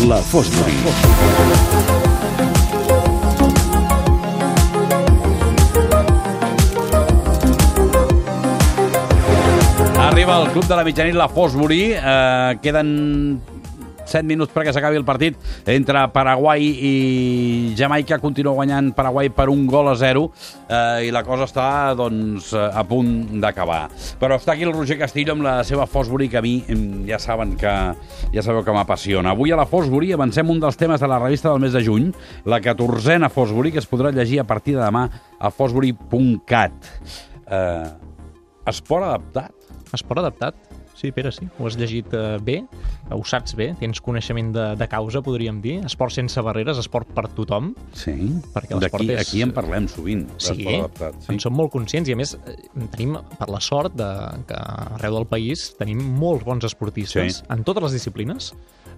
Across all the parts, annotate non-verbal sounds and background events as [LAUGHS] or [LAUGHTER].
La Fosbury. Arriba el club de la mitjanit, la Fosbury. Eh, queden 7 minuts perquè s'acabi el partit entre Paraguai i Jamaica. Continua guanyant Paraguai per un gol a 0 eh, i la cosa està doncs, a punt d'acabar. Però està aquí el Roger Castillo amb la seva Fosbury, que a mi ja saben que ja sabeu que m'apassiona. Avui a la Fosbury avancem un dels temes de la revista del mes de juny, la 14a Fosbury, que es podrà llegir a partir de demà a fosbury.cat. Eh, esport adaptat? Esport adaptat? Sí, Pere, sí. Ho has llegit eh, bé, ho saps bé, tens coneixement de, de causa, podríem dir. Esport sense barreres, esport per tothom. Sí, Perquè D'aquí, és- aquí en parlem sovint, Sí, adaptat. en som molt conscients i a més eh, tenim per la sort de, que arreu del país tenim molts bons esportistes Sí. en totes les disciplines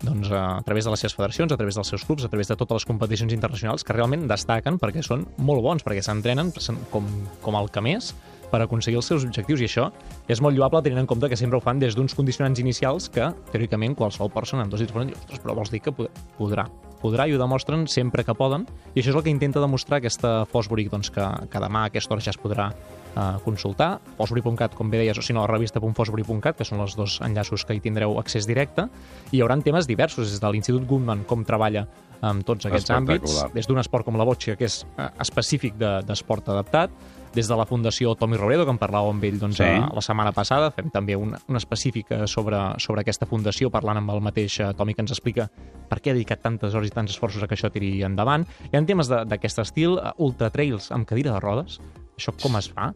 doncs, a través de les seves federacions, a través dels seus clubs, a través de totes les competicions internacionals que realment destaquen perquè són molt bons, perquè s'entrenen com, com el que més per aconseguir els seus objectius i això és molt lloable tenint en compte que sempre ho fan des d'uns condicionants inicials que teòricament qualsevol persona amb dos dits diu, ostres, però vols dir que pod- podrà podrà i ho demostren sempre que poden i això és el que intenta demostrar aquesta Fosbury doncs, que, que demà a aquesta hora ja es podrà uh, consultar. Fosbury.cat, com bé deies, o si no, revista.fosbury.cat, que són els dos enllaços que hi tindreu accés directe, i hi haurà temes diversos, des de l'Institut Goodman, com treballa amb tots aquests àmbits, des d'un esport com la botxa, que és eh, específic de- d'esport de, adaptat, des de la Fundació Tommy Robredo, que en parlàveu amb ell doncs, Sí. sí. la setmana passada, fem també un, un específic eh, sobre, sobre aquesta fundació, parlant amb el mateix eh, Tommy, que ens explica per què ha dedicat tantes hores i tants esforços a que això tiri endavant. Hi ha temes de- d'aquest estil, eh, ultra trails amb cadira de rodes, això com es fa,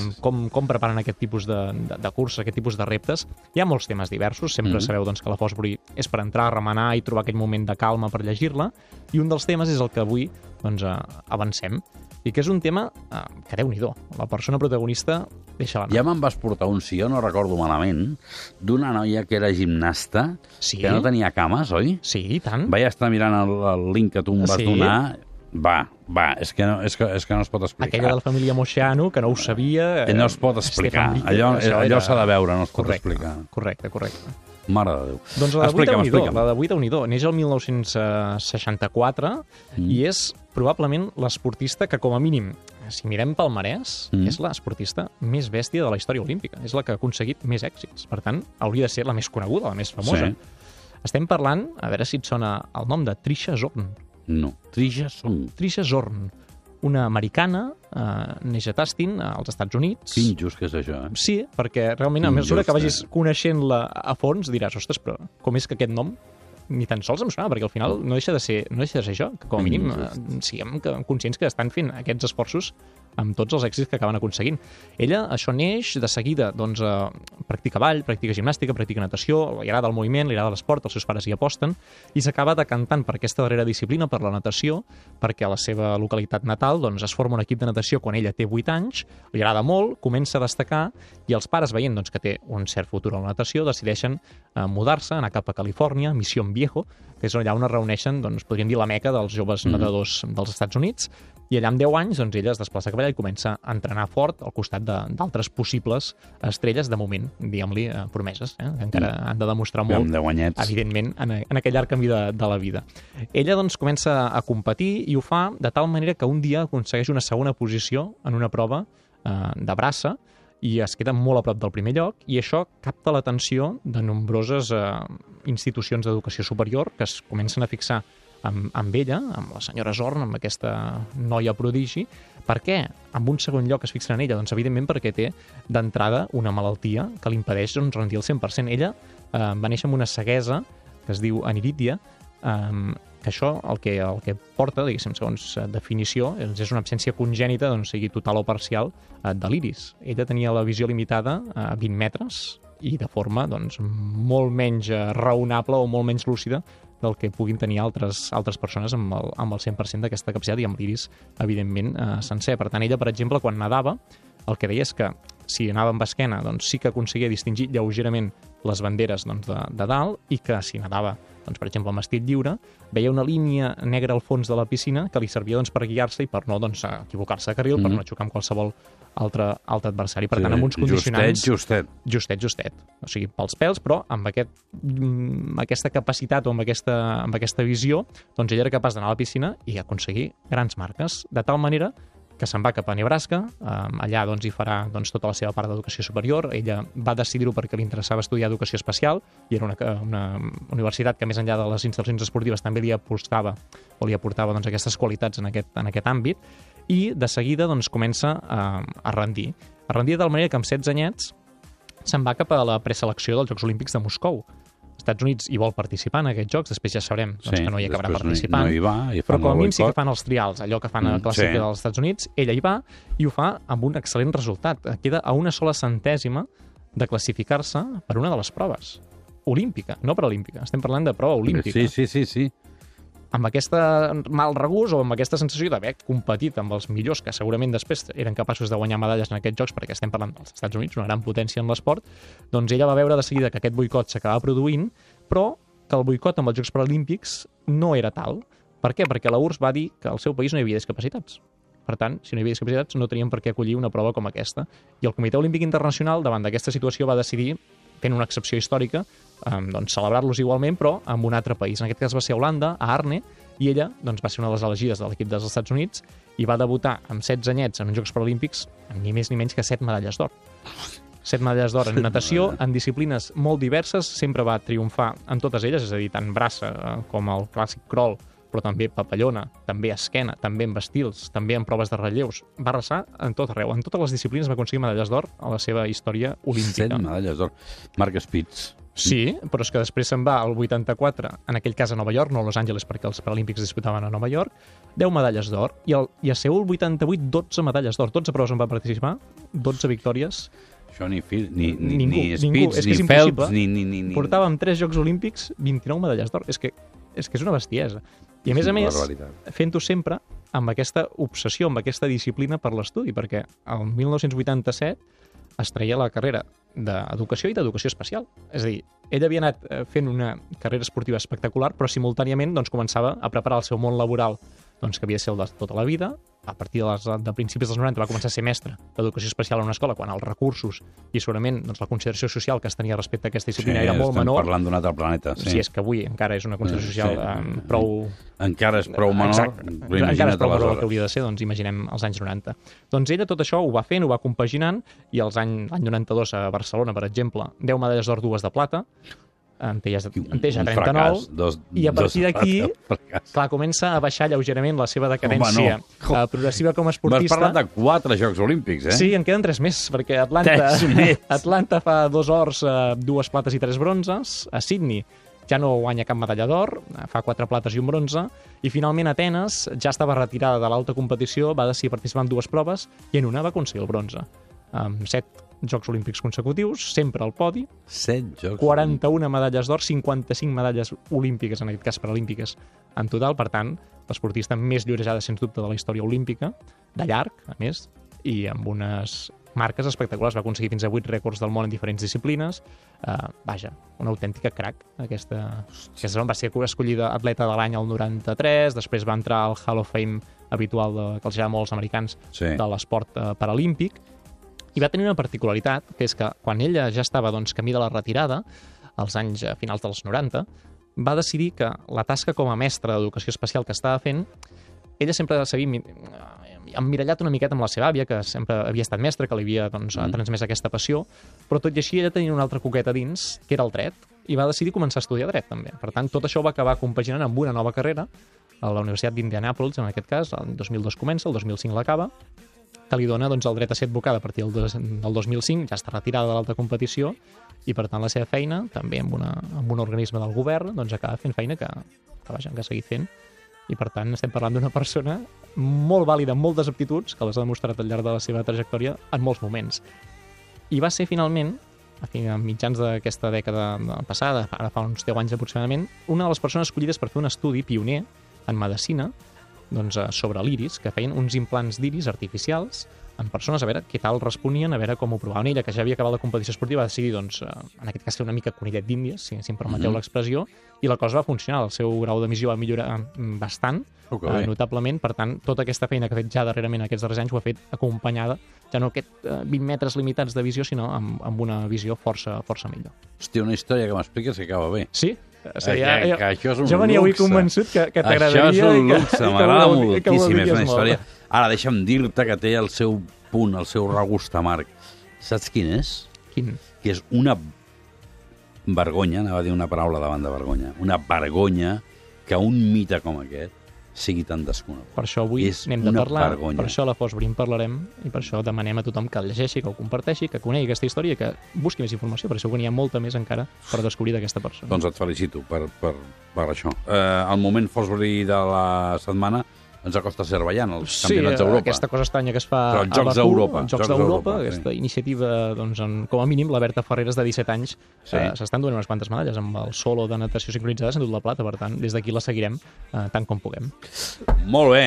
um, com, com preparen aquest tipus de, de, de curses, aquest tipus de reptes. Hi ha molts temes diversos, sempre mm -hmm. sabeu doncs, que la Fosbury és per entrar, remenar i trobar aquell moment de calma per llegir-la, i un dels temes és el que avui doncs, avancem, i que és un tema uh, que, déu nhi la persona protagonista deixa-la anar. Ja me'n vas portar un, si jo no recordo malament, d'una noia que era gimnasta, Sí. que no tenia cames, oi? Sí, i tant. Vaig estar mirant el, el link que tu em vas Sí. donar. Va, va, és que no, és que, és que no es pot explicar. Aquella de la família Moixano, que no ho sabia... Eh, no es pot explicar. Estefan Brique, Allò- això allò era- s'ha de veure, no es pot correcte, explicar. Correcte, correcte. Mare de Déu. Doncs la déu nhi explica'm. la d'avui, déu nhi Neix el 1964 Mm. i és probablement l'esportista que, com a mínim, si mirem pel marès, Mm. és l'esportista més bèstia de la història olímpica. És la que ha aconseguit més èxits. Per tant, hauria de ser la més coneguda, la més famosa. Sí. Estem parlant, a veure si et sona el nom de Trisha Zorn. No, Trija Song. Trisha Zorn, una americana, eh, neix a Tastin, als Estats Units. Que injust que és això, eh? Sí, perquè realment a Quin mesura just, que vagis eh? coneixent-la a fons diràs, ostres, però com és que aquest nom ni tan sols em sonava, perquè al final no deixa de ser, no deixa de ser això, que com a mínim eh, siguem conscients que estan fent aquests esforços amb tots els èxits que acaben aconseguint. Ella, això neix de seguida, doncs, eh, practica ball, practica gimnàstica, practica natació, li agrada el moviment, li agrada l'esport, els seus pares hi aposten, i s'acaba decantant per aquesta darrera disciplina, per la natació, perquè a la seva localitat natal doncs, es forma un equip de natació quan ella té 8 anys, li agrada molt, comença a destacar, i els pares, veient doncs, que té un cert futur a la natació, decideixen eh, mudar-se, anar cap a Califòrnia, Mission Viejo, que és allà on es reuneixen, doncs, podríem dir, la meca dels joves nedadors dels Estats Units, i allà amb 10 anys doncs, ella es desplaça cap allà i comença a entrenar fort al costat de- d'altres possibles estrelles, de moment, diguem-li, eh, promeses, eh, que encara han de demostrar molt Amb 10 anyets. evidentment, en, en aquell arc camí de, de la vida. Ella, doncs, comença a competir i ho fa de tal manera que un dia aconsegueix una segona posició en una prova eh, de braça i es queda molt a prop del primer lloc i això capta l'atenció de nombroses eh, institucions d'educació superior que es comencen a fixar amb, amb ella, amb la senyora Zorn, amb aquesta noia prodigi. Per què? Amb un segon lloc es fixen en ella? Doncs evidentment perquè té d'entrada una malaltia que li impedeix doncs, rendir el 100%. Ella eh, va néixer amb una ceguesa que es diu aniridia, eh, que això el que, el que porta, diguéssim, segons eh, definició, és una absència congènita, doncs sigui total o parcial, eh, de l'iris. Ella tenia la visió limitada a 20 metres i de forma doncs, molt menys eh, raonable o molt menys lúcida del que puguin tenir altres, altres persones amb el, amb el 100% d'aquesta capacitat i amb l'iris, evidentment, eh, sencer. Per tant, ella, per exemple, quan nedava, el que deia és que si anava amb esquena, doncs sí que aconseguia distingir lleugerament les banderes doncs, de, de dalt i que si nedava, doncs, per exemple, amb estil lliure, veia una línia negra al fons de la piscina que li servia doncs, per guiar-se i per no doncs, equivocar-se de carril, mm -hmm. per Mhm. no xocar amb qualsevol altre, altre adversari. Per tant, amb uns condicionants... Justet, justet. Justet, justet. O sigui, pels pèls, però amb, aquest, amb aquesta capacitat o amb aquesta, amb aquesta visió, doncs ell era capaç d'anar a la piscina i aconseguir grans marques, de tal manera que se'n va cap a Nebraska, eh, allà doncs, hi farà doncs, tota la seva part d'educació superior. Ella va decidir-ho perquè li interessava estudiar educació espacial i era una, una universitat que més enllà de les instal·lacions esportives també li apostava o li aportava doncs, aquestes qualitats en aquest, en aquest àmbit i de seguida doncs, comença a, a rendir. A rendir de tal manera que amb 16 anyets se'n va cap a la preselecció dels Jocs Olímpics de Moscou. Estats Units hi vol participar en aquests jocs, després ja sabrem doncs, que no hi acabarà participant. No hi va, i però com a mínim sí que fan els trials, allò que fan a Mm, la clàssica sí. dels Estats Units, ella hi va i ho fa amb un excel·lent resultat. Queda a una sola centèsima de classificar-se per una de les proves olímpica, no paralímpica. Estem parlant de prova olímpica Sí, sí, sí, sí. Amb aquesta mal regús o amb aquesta sensació d'haver competit amb els millors que segurament després eren capaços de guanyar medalles en aquests jocs, perquè estem parlant dels Estats Units, una gran potència en l'esport, doncs ella va veure de seguida que aquest boicot s'acabava produint, però que el boicot amb els Jocs Paralímpics no era tal. Per què? Perquè la URSS va dir que al seu país no hi havia discapacitats. Per tant, si no hi havia discapacitats, no tenien per què acollir una prova com aquesta. I el Comitè Olímpic Internacional, davant d'aquesta situació, va decidir, fent una excepció històrica, eh, doncs, celebrar-los igualment, però amb un altre país. En aquest cas va ser Holanda, a Arne, i ella doncs, va ser una de les elegides de l'equip dels Estats Units i va debutar amb 16 anyets en uns Jocs Paralímpics amb ni més ni menys que 7 medalles d'or. 7 medalles d'or en natació, en disciplines molt diverses, sempre va triomfar en totes elles, és a dir, tant braça eh, com el clàssic crawl, però també papallona, també esquena, també en estils, també en proves de relleus. Va arrasar en tot arreu. En totes les disciplines va aconseguir medalles d'or a la seva història olímpica. medalles d'or. Marc Spitz. Sí, però és que després se'n va al 84, en aquell cas a Nova York, no a Los Angeles perquè els Paralímpics disputaven a Nova York, 10 medalles d'or, i, el, i a Seul 88, 12 medalles d'or, 12 proves en va participar, 12 victòries, Això ni, Phil, ni, ni, Ningú, ni ningú. Spitz, És que és ni Phelps, impossible. ni... ni, ni, ni... portava amb 3 Jocs Olímpics 29 medalles d'or. És que, és que és una bestiesa. I a més a més, fent-ho sempre amb aquesta obsessió, amb aquesta disciplina per l'estudi, perquè el 1987 es treia la carrera d'educació i d'educació especial. És a dir, ell havia anat eh, fent una carrera esportiva espectacular, però simultàniament doncs, començava a preparar el seu món laboral doncs, que havia de ser el de tota la vida. A partir de, les, de principis dels 90 va començar a ser mestre d'educació especial en una escola, quan els recursos i segurament doncs, la consideració social que es tenia respecte a aquesta disciplina era molt estem menor. parlant d'un altre planeta. Sí. Sí. Si és que avui encara és una consideració Sí. social eh, prou... Encara és prou menor. Exacte. Encara és prou menor que hauria de ser, doncs imaginem els anys 90. Doncs ella tot això ho va fent, ho va compaginant, i els any, l'any 92 a Barcelona, per exemple, 10 medalles d'or, dues de plata, en té en té ja Un 39, fracàs, dos, i a partir d'aquí, clar, comença a baixar lleugerament la seva decadència Home, eh, progressiva com a M'has esportista. parlat de quatre Jocs Olímpics, eh? Sí, en queden tres més, perquè Atlanta. [LAUGHS] Atlanta fa dos ors, eh, dues plates i tres bronzes. A Sydney ja no guanya cap medalla d'or, eh, fa quatre plates i un bronze. I finalment Atenes ja estava retirada de l'alta competició, va decidir participar en dues proves i en una va aconseguir el bronze. Amb set Jocs Olímpics consecutius, sempre al podi, Set Jocs 41 medalles d'or, 55 medalles olímpiques, en aquest cas paralímpiques, en total. Per tant, l'esportista més llorejada, sens dubte, de la història olímpica, de llarg, a més, i amb unes marques espectaculars. Va aconseguir fins a 8 rècords del món en diferents disciplines. Uh, vaja, una autèntica crack. Aquesta, aquesta va ser escollida atleta de l'any al 93, després va entrar al Hall of Fame habitual de, que els agrada molt als americans Sí. de l'esport eh, paralímpic i va tenir una particularitat, que és que quan ella ja estava doncs, camí de la retirada, als anys eh, finals dels 90, va decidir que la tasca com a mestra d'educació especial que estava fent, ella sempre s'havia eh, emmirallat una miqueta amb la seva àvia, que sempre havia estat mestra, que li havia doncs, Mm. transmès aquesta passió, però tot i així ella tenia una altra coqueta dins, que era el dret, i va decidir començar a estudiar dret també. Per tant, tot això va acabar compaginant amb una nova carrera a la Universitat d'Indianapolis, en aquest cas, el 2002 comença, el 2005 l'acaba, que li dona doncs, el dret a ser advocada a partir del, del 2005, ja està retirada de l'alta competició, i per tant la seva feina, també amb, una, amb un organisme del govern, doncs acaba fent feina que, que, vaja, que ha seguit fent. I per tant estem parlant d'una persona molt vàlida, amb moltes aptituds, que les ha demostrat al llarg de la seva trajectòria en molts moments. I va ser finalment, a fin- a mitjans d'aquesta dècada passada, ara fa uns 10 anys aproximadament, una de les persones escollides per fer un estudi pioner en medicina doncs, eh, sobre l'iris, que feien uns implants d'iris artificials en persones, a veure què tal responien, a veure com ho provaven. Ella, que ja havia acabat la competició esportiva, va decidir, doncs, eh, en aquest cas, fer una mica conillet d'índies, si, si em permeteu Mhm. l'expressió, i la cosa va funcionar. El seu grau d'emissió va millorar mm, bastant, que eh, notablement. Per tant, tota aquesta feina que ha fet ja darrerament aquests darrers anys ho ha fet acompanyada, ja no aquest eh, 20 metres limitats de visió, sinó amb, amb una visió força, força millor. Hòstia, una història que m'expliques que acaba bé. Sí? O sigui, que, que això és un jo venia avui luxe. convençut que, que t'agradaria. Això és un luxe, m'agrada moltíssim, és una voldries molt. història... Ara, deixa'm dir-te que té el seu punt, el seu regust amarg. Saps quin és? Quin? Que és una vergonya, anava a dir una paraula davant de vergonya, una vergonya que un mite com aquest sigui tan desconegut. Per això avui És n'hem de parlar, vergonya. per això a la Fosbury en parlarem i per això demanem a tothom que el llegeixi, que ho comparteixi, que conegui aquesta història i que busqui més informació, perquè segur que n'hi ha molta més encara per descobrir d'aquesta persona. Doncs et felicito per, per, per això. Eh, el moment Fosbury de la setmana ens acosta a Cervellant, els Sí, campionats d'Europa. aquesta cosa estranya que es fa Però els Jocs d'Europa, els Jocs Jocs d'Europa, d'Europa, sí. aquesta iniciativa, doncs, en, com a mínim, la Berta Ferreres, de 17 anys, Sí. eh, s'estan donant unes quantes medalles. Amb el solo de natació sincronitzada s'han dut la plata, per tant, des d'aquí la seguirem eh, tant com puguem. Molt bé,